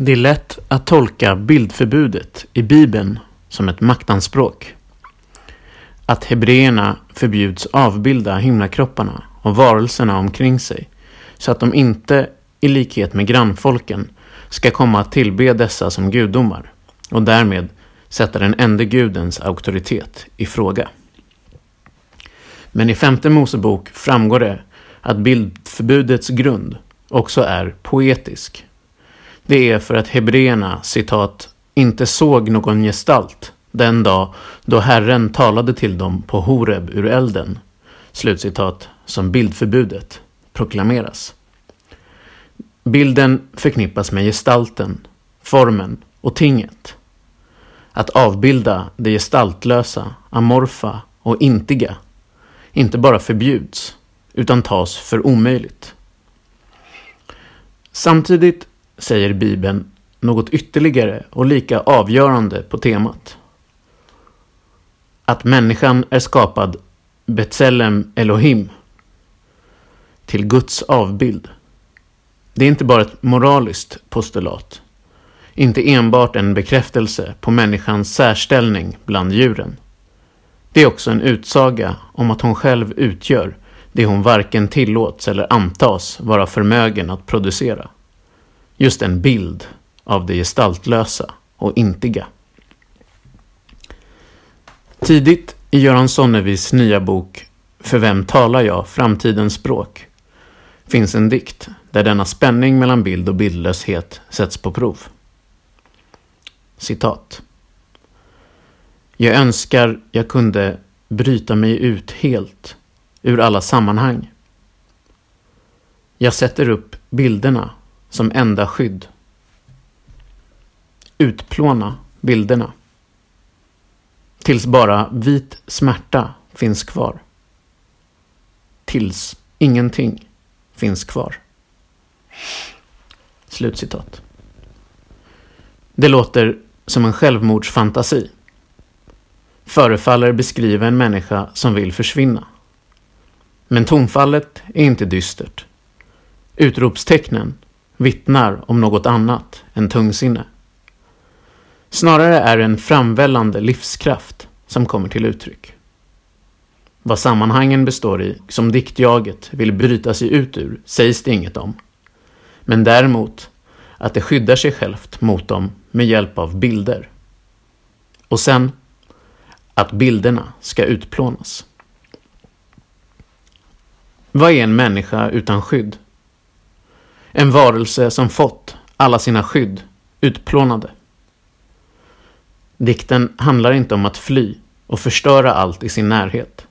Det är lätt att tolka bildförbudet i Bibeln som ett maktanspråk. Att hebreerna förbjuds avbilda himlakropparna och varelserna omkring sig så att de inte, i likhet med grannfolken, ska komma att tillbe dessa som gudomar och därmed sätta den enda gudens auktoritet i fråga. Men i femte Mosebok framgår det att bildförbudets grund också är poetisk. Det är för att hebreerna, citat, inte såg någon gestalt den dag då Herren talade till dem på Horeb ur elden, slutcitat, som bildförbudet proklameras. Bilden förknippas med gestalten, formen och tinget. Att avbilda det gestaltlösa, amorfa och intiga inte bara förbjuds, utan tas för omöjligt. Samtidigt säger Bibeln något ytterligare och lika avgörande på temat. Att människan är skapad Betselem Elohim till Guds avbild. Det är inte bara ett moraliskt postulat. Inte enbart en bekräftelse på människans särställning bland djuren. Det är också en utsaga om att hon själv utgör det hon varken tillåts eller antas vara förmögen att producera. Just en bild av det gestaltlösa och intiga. Tidigt i Göran Sonnevis nya bok För vem talar jag? Framtidens språk finns en dikt där denna spänning mellan bild och bildlöshet sätts på prov. Citat. Jag önskar jag kunde bryta mig ut helt ur alla sammanhang. Jag sätter upp bilderna som enda skydd. Utplåna bilderna. Tills bara vit smärta finns kvar. Tills ingenting finns kvar. Slutcitat. Det låter som en självmordsfantasi. Förefaller beskriva en människa som vill försvinna. Men tonfallet är inte dystert. Utropstecknen vittnar om något annat än tungsinne. Snarare är det en framvällande livskraft som kommer till uttryck. Vad sammanhangen består i, som diktjaget vill bryta sig ut ur, sägs det inget om. Men däremot att det skyddar sig självt mot dem med hjälp av bilder. Och sen att bilderna ska utplånas. Vad är en människa utan skydd? En varelse som fått alla sina skydd utplånade. Dikten handlar inte om att fly och förstöra allt i sin närhet,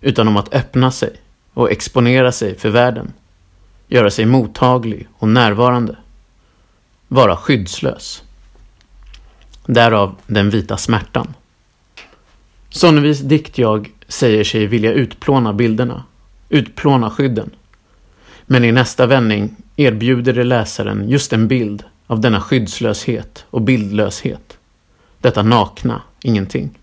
utan om att öppna sig och exponera sig för världen, göra sig mottaglig och närvarande, vara skyddslös. Därav den vita smärtan. Sonnevis diktjag säger sig vilja utplåna bilderna, utplåna skydden. Men i nästa vändning erbjuder det läsaren just en bild av denna skyddslöshet och bildlöshet. Detta nakna ingenting.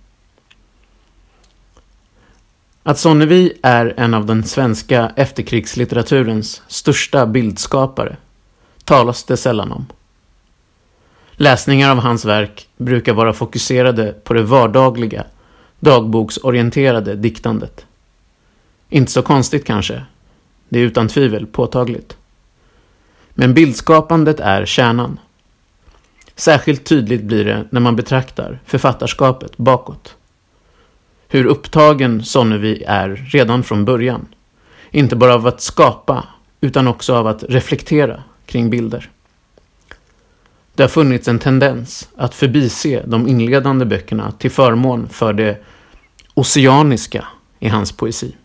Att Sonnevi är en av den svenska efterkrigslitteraturens största bildskapare talas det sällan om. Läsningar av hans verk brukar vara fokuserade på det vardagliga, dagboksorienterade diktandet. Inte så konstigt kanske. Det är utan tvivel påtagligt. Men bildskapandet är kärnan. Särskilt tydligt blir det när man betraktar författarskapet bakåt. Hur upptagen Sonnevi är redan från början. Inte bara av att skapa, utan också av att reflektera kring bilder. Det har funnits en tendens att förbise de inledande böckerna till förmån för det oceaniska i hans poesi.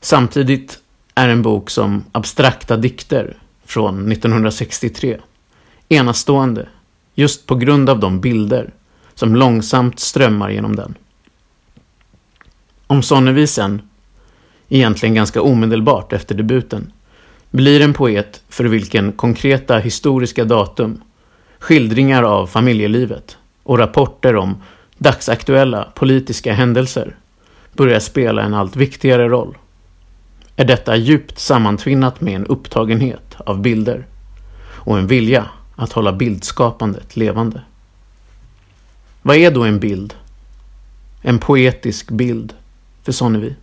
Samtidigt är en bok som Abstrakta dikter från 1963 enastående just på grund av de bilder som långsamt strömmar genom den. Om Sonnevi sen, egentligen ganska omedelbart efter debuten, blir en poet för vilken konkreta historiska datum, skildringar av familjelivet och rapporter om dagsaktuella politiska händelser börjar spela en allt viktigare roll är detta djupt sammantvinnat med en upptagenhet av bilder och en vilja att hålla bildskapandet levande. Vad är då en bild? En poetisk bild för Sonnevi.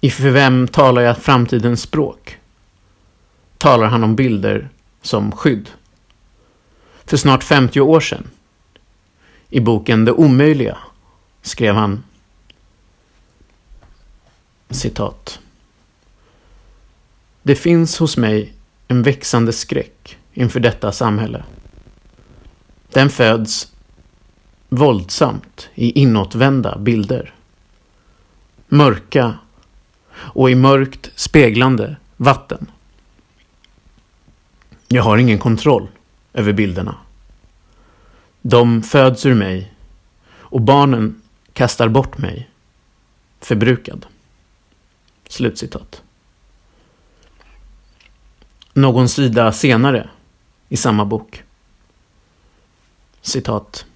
I För vem talar jag framtidens språk? Talar han om bilder som skydd. För snart 50 år sedan, i boken Det omöjliga, skrev han citat. Det finns hos mig en växande skräck inför detta samhälle. Den föds våldsamt i inåtvända bilder. Mörka och i mörkt speglande vatten. Jag har ingen kontroll över bilderna. De föds ur mig och barnen kastar bort mig förbrukad. Slutcitat. Någon sida senare i samma bok. Citat.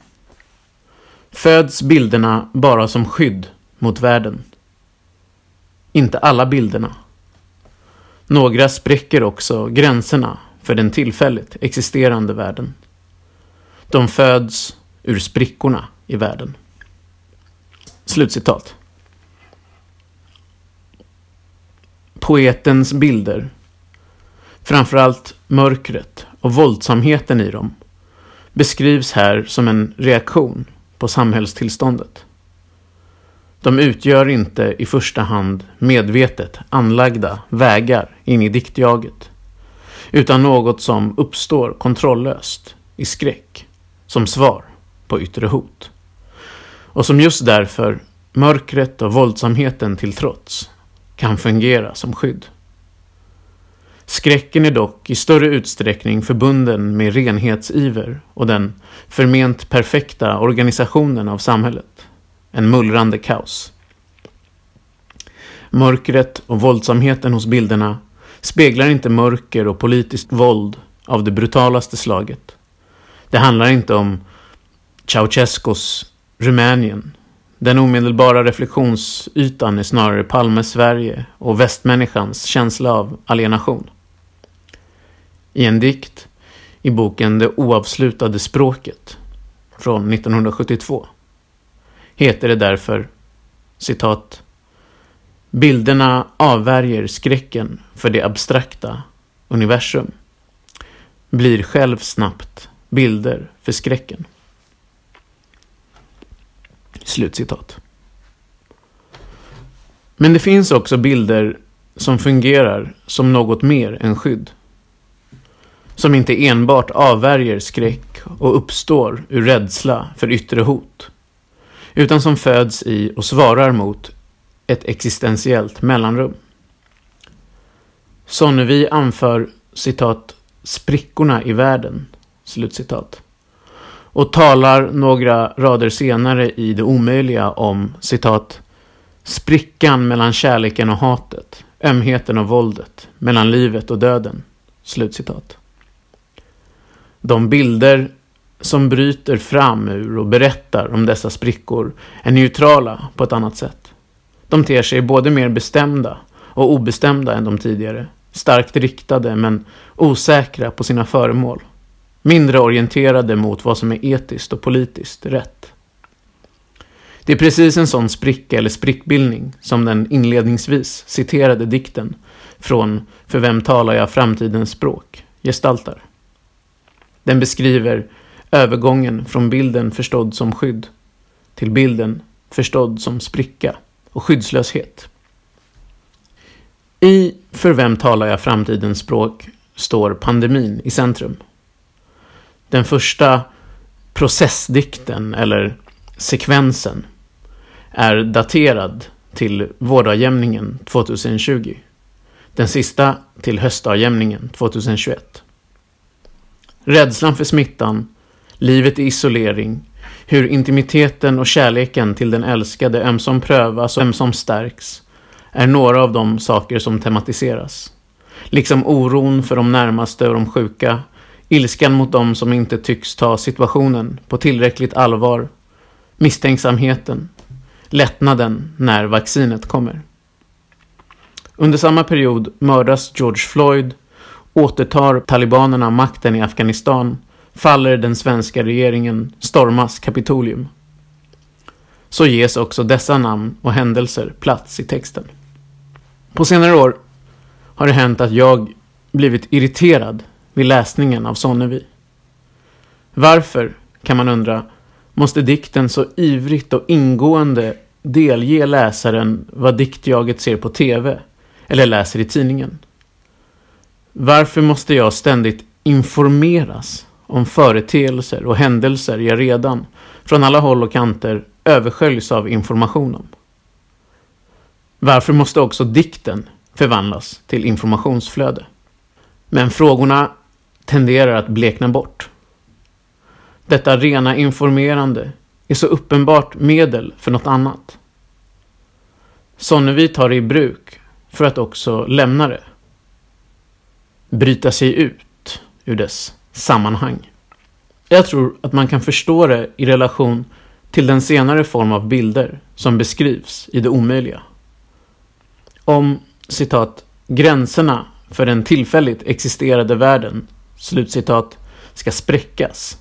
Föds bilderna bara som skydd mot världen? Inte alla bilderna. Några spräcker också gränserna för den tillfälligt existerande världen. De föds ur sprickorna i världen. Slutcitat. Poetens bilder, framförallt mörkret och våldsamheten i dem, beskrivs här som en reaktion på samhällstillståndet. De utgör inte i första hand medvetet anlagda vägar in i diktjaget, utan något som uppstår kontrolllöst i skräck, som svar på yttre hot. Och som just därför, mörkret och våldsamheten till trots, kan fungera som skydd. Skräcken är dock i större utsträckning förbunden med renhetsiver och den förment perfekta organisationen av samhället. En mullrande kaos. Mörkret och våldsamheten hos bilderna speglar inte mörker och politiskt våld av det brutalaste slaget. Det handlar inte om Ceausescus Rumänien. Den omedelbara reflektionsytan är snarare Palmes Sverige och västmänniskans känsla av alienation. I en dikt i boken Det oavslutade språket från 1972 heter det därför citat Bilderna avvärjer skräcken för det abstrakta universum. Blir själv snabbt bilder för skräcken. Slutcitat. Men det finns också bilder som fungerar som något mer än skydd. Som inte enbart avvärjer skräck och uppstår ur rädsla för yttre hot. Utan som föds i och svarar mot ett existentiellt mellanrum. Sonnevi anför citat sprickorna i världen, slutcitat. Och talar några rader senare i det omöjliga om citat sprickan mellan kärleken och hatet, ömheten och våldet, mellan livet och döden. Slutcitat. De bilder som bryter fram ur och berättar om dessa sprickor är neutrala på ett annat sätt. De ter sig både mer bestämda och obestämda än de tidigare. Starkt riktade men osäkra på sina föremål. Mindre orienterade mot vad som är etiskt och politiskt rätt. Det är precis en sån spricka eller sprickbildning som den inledningsvis citerade dikten från För vem talar jag framtidens språk gestaltar. Den beskriver övergången från bilden förstådd som skydd till bilden förstådd som spricka och skyddslöshet. I För vem talar jag framtidens språk står pandemin i centrum. Den första processdikten, eller sekvensen, är daterad till vårdagjämningen 2020. Den sista till höstavjämningen 2021. Rädslan för smittan, livet i isolering, hur intimiteten och kärleken till den älskade ömsom prövas och ömsom stärks är några av de saker som tematiseras. Liksom oron för de närmaste och de sjuka, ilskan mot dem som inte tycks ta situationen på tillräckligt allvar, misstänksamheten, lättnaden när vaccinet kommer. Under samma period mördas George Floyd återtar talibanerna makten i Afghanistan faller den svenska regeringen, stormas Kapitolium. Så ges också dessa namn och händelser plats i texten. På senare år har det hänt att jag blivit irriterad vid läsningen av Sonnevi. Varför, kan man undra, måste dikten så ivrigt och ingående delge läsaren vad diktjaget ser på tv eller läser i tidningen? Varför måste jag ständigt informeras om företeelser och händelser jag redan, från alla håll och kanter, översköljs av information om? Varför måste också dikten förvandlas till informationsflöde? Men frågorna tenderar att blekna bort. Detta rena informerande är så uppenbart medel för något annat. Sonnevi tar det i bruk för att också lämna det. Bryta sig ut ur dess sammanhang. Jag tror att man kan förstå det i relation till den senare form av bilder som beskrivs i det omöjliga. Om, citat, gränserna för den tillfälligt existerade världen, slutcitat, ska spräckas.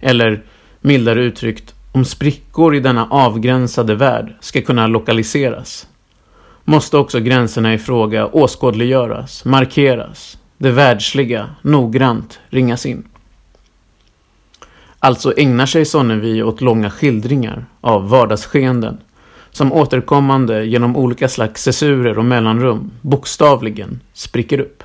Eller, mildare uttryckt, om sprickor i denna avgränsade värld ska kunna lokaliseras måste också gränserna i fråga åskådliggöras, markeras, det världsliga noggrant ringas in. Alltså ägnar sig Sonnevi åt långa skildringar av vardagsskeenden som återkommande genom olika slags cessurer och mellanrum bokstavligen spricker upp.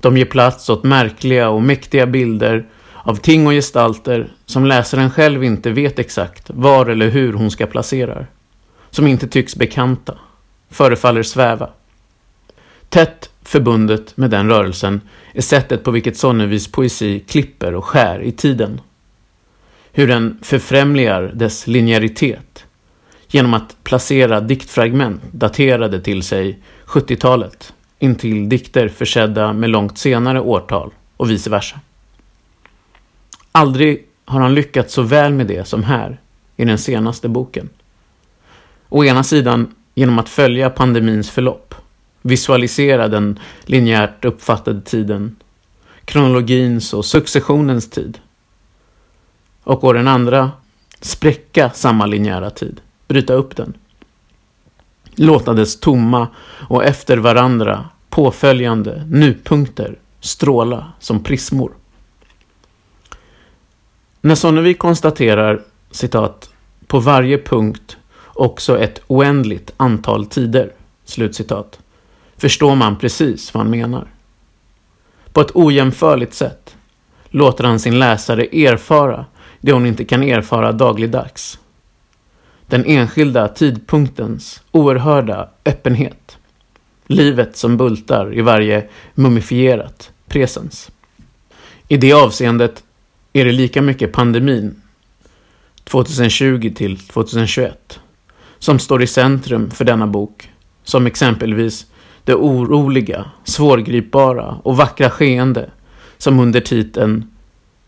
De ger plats åt märkliga och mäktiga bilder av ting och gestalter som läsaren själv inte vet exakt var eller hur hon ska placera. Som inte tycks bekanta, förefaller sväva. Tätt förbundet med den rörelsen är sättet på vilket Sonnevis poesi klipper och skär i tiden. Hur den förfrämligar dess linjäritet genom att placera diktfragment daterade till sig 70-talet intill dikter försedda med långt senare årtal och vice versa. Aldrig har han lyckats så väl med det som här i den senaste boken. Å ena sidan genom att följa pandemins förlopp, visualisera den linjärt uppfattade tiden, kronologins och successionens tid. Och å den andra spräcka samma linjära tid bryta upp den. Låta dess tomma och efter varandra påföljande nupunkter stråla som prismor. När Sonnevik konstaterar, citat, på varje punkt också ett oändligt antal tider, slutcitat, förstår man precis vad han menar. På ett ojämförligt sätt låter han sin läsare erfara det hon inte kan erfara dagligdags den enskilda tidpunktens oerhörda öppenhet. Livet som bultar i varje mumifierat presens. I det avseendet är det lika mycket pandemin 2020 till 2021 som står i centrum för denna bok som exempelvis det oroliga, svårgripbara och vackra skeende som under titeln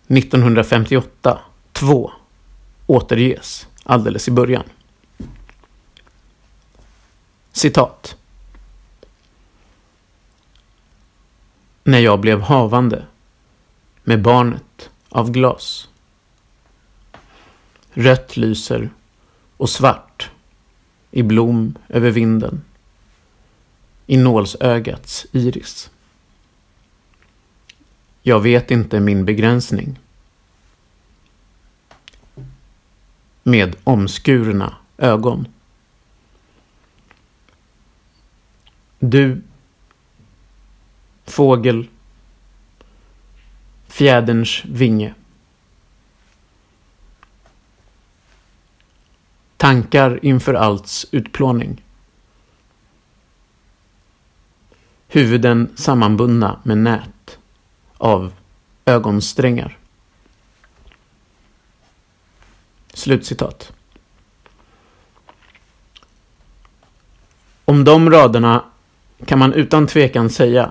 1958 2 återges alldeles i början. Citat. När jag blev havande med barnet av glas. Rött lyser och svart i blom över vinden. I nålsögats iris. Jag vet inte min begränsning. Med omskurna ögon. Du, fågel, fjäderns vinge. Tankar inför allts utplåning. Huvuden sammanbundna med nät av ögonsträngar. Slutcitat. Om de raderna kan man utan tvekan säga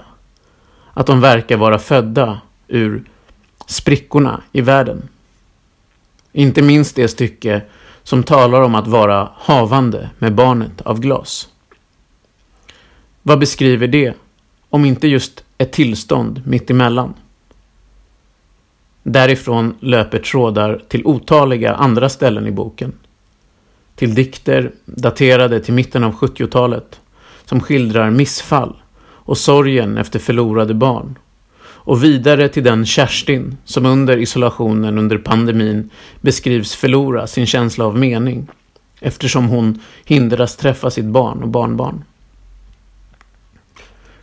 att de verkar vara födda ur sprickorna i världen. Inte minst det stycke som talar om att vara havande med barnet av glas. Vad beskriver det, om inte just ett tillstånd mittemellan. Därifrån löper trådar till otaliga andra ställen i boken. Till dikter daterade till mitten av 70-talet som skildrar missfall och sorgen efter förlorade barn. Och vidare till den Kerstin som under isolationen under pandemin beskrivs förlora sin känsla av mening eftersom hon hindras träffa sitt barn och barnbarn.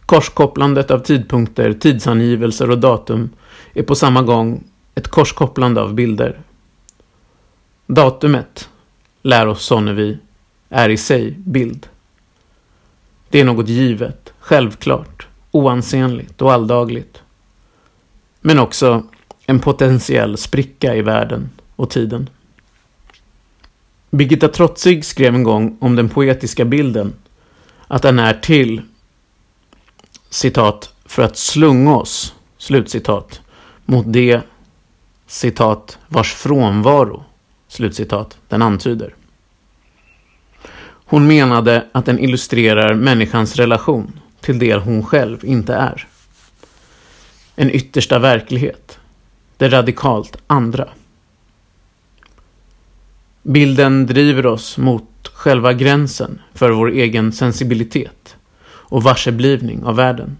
Korskopplandet av tidpunkter, tidsangivelser och datum är på samma gång ett korskopplande av bilder. Datumet, lär oss Sonnevi, är i sig bild. Det är något givet, självklart, oansenligt och alldagligt. Men också en potentiell spricka i världen och tiden. Birgitta Trotzig skrev en gång om den poetiska bilden att den är till citat för att slunga oss slutcitat mot det citat vars frånvaro slutcitat den antyder. Hon menade att den illustrerar människans relation till det hon själv inte är. En yttersta verklighet. Det radikalt andra. Bilden driver oss mot själva gränsen för vår egen sensibilitet och varseblivning av världen.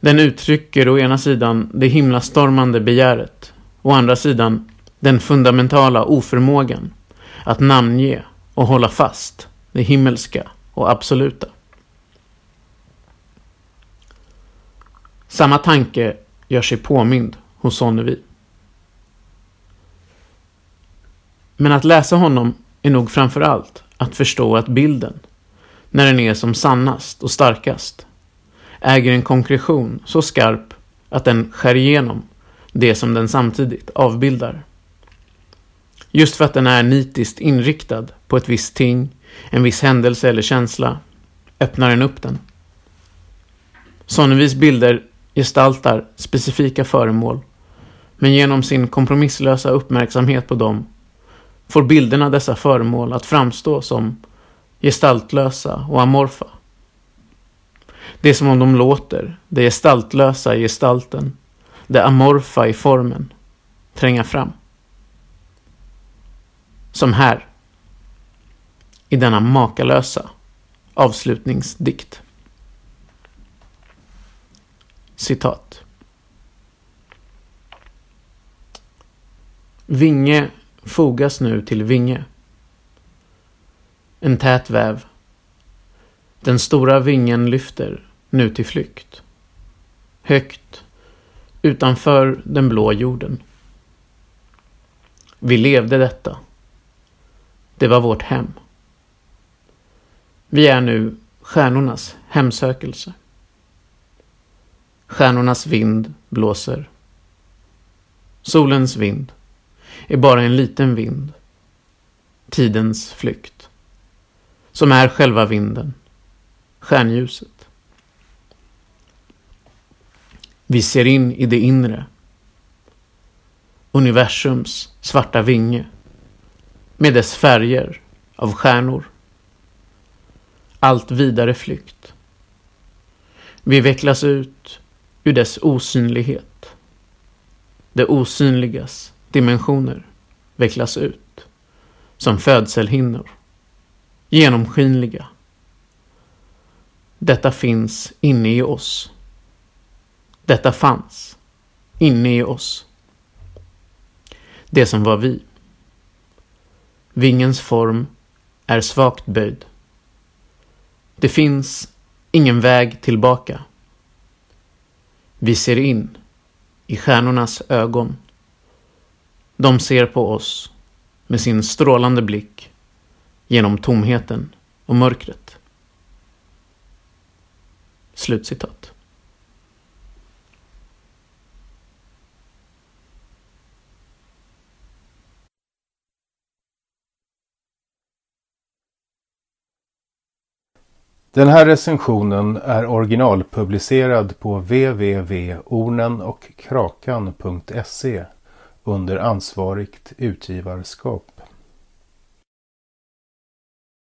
Den uttrycker å ena sidan det himlastormande begäret, å andra sidan den fundamentala oförmågan att namnge och hålla fast det himmelska och absoluta. Samma tanke gör sig påmind hos Sonnevi. Men att läsa honom är nog framför allt att förstå att bilden, när den är som sannast och starkast, äger en konkretion så skarp att den skär igenom det som den samtidigt avbildar. Just för att den är nitiskt inriktad på ett visst ting, en viss händelse eller känsla, öppnar den upp den. Sonnevis bilder gestaltar specifika föremål, men genom sin kompromisslösa uppmärksamhet på dem får bilderna dessa föremål att framstå som gestaltlösa och amorfa. Det är som om de låter det gestaltlösa i gestalten, det amorfa i formen, tränga fram. Som här, i denna makalösa avslutningsdikt. Citat. Vinge fogas nu till vinge. En tät väv. Den stora vingen lyfter nu till flykt. Högt, utanför den blå jorden. Vi levde detta. Det var vårt hem. Vi är nu stjärnornas hemsökelse. Stjärnornas vind blåser. Solens vind är bara en liten vind. Tidens flykt. Som är själva vinden. Stjärnljuset. Vi ser in i det inre. Universums svarta vinge. Med dess färger av stjärnor. Allt vidare flykt. Vi vecklas ut ur dess osynlighet. Det osynligas dimensioner vecklas ut. Som födselhinnor. Genomskinliga. Detta finns inne i oss. Detta fanns inne i oss. Det som var vi. Vingens form är svagt böjd. Det finns ingen väg tillbaka. Vi ser in i stjärnornas ögon. De ser på oss med sin strålande blick genom tomheten och mörkret. Slutcitat. Den här recensionen är originalpublicerad på www.ornenochkrakan.se under ansvarigt utgivarskap.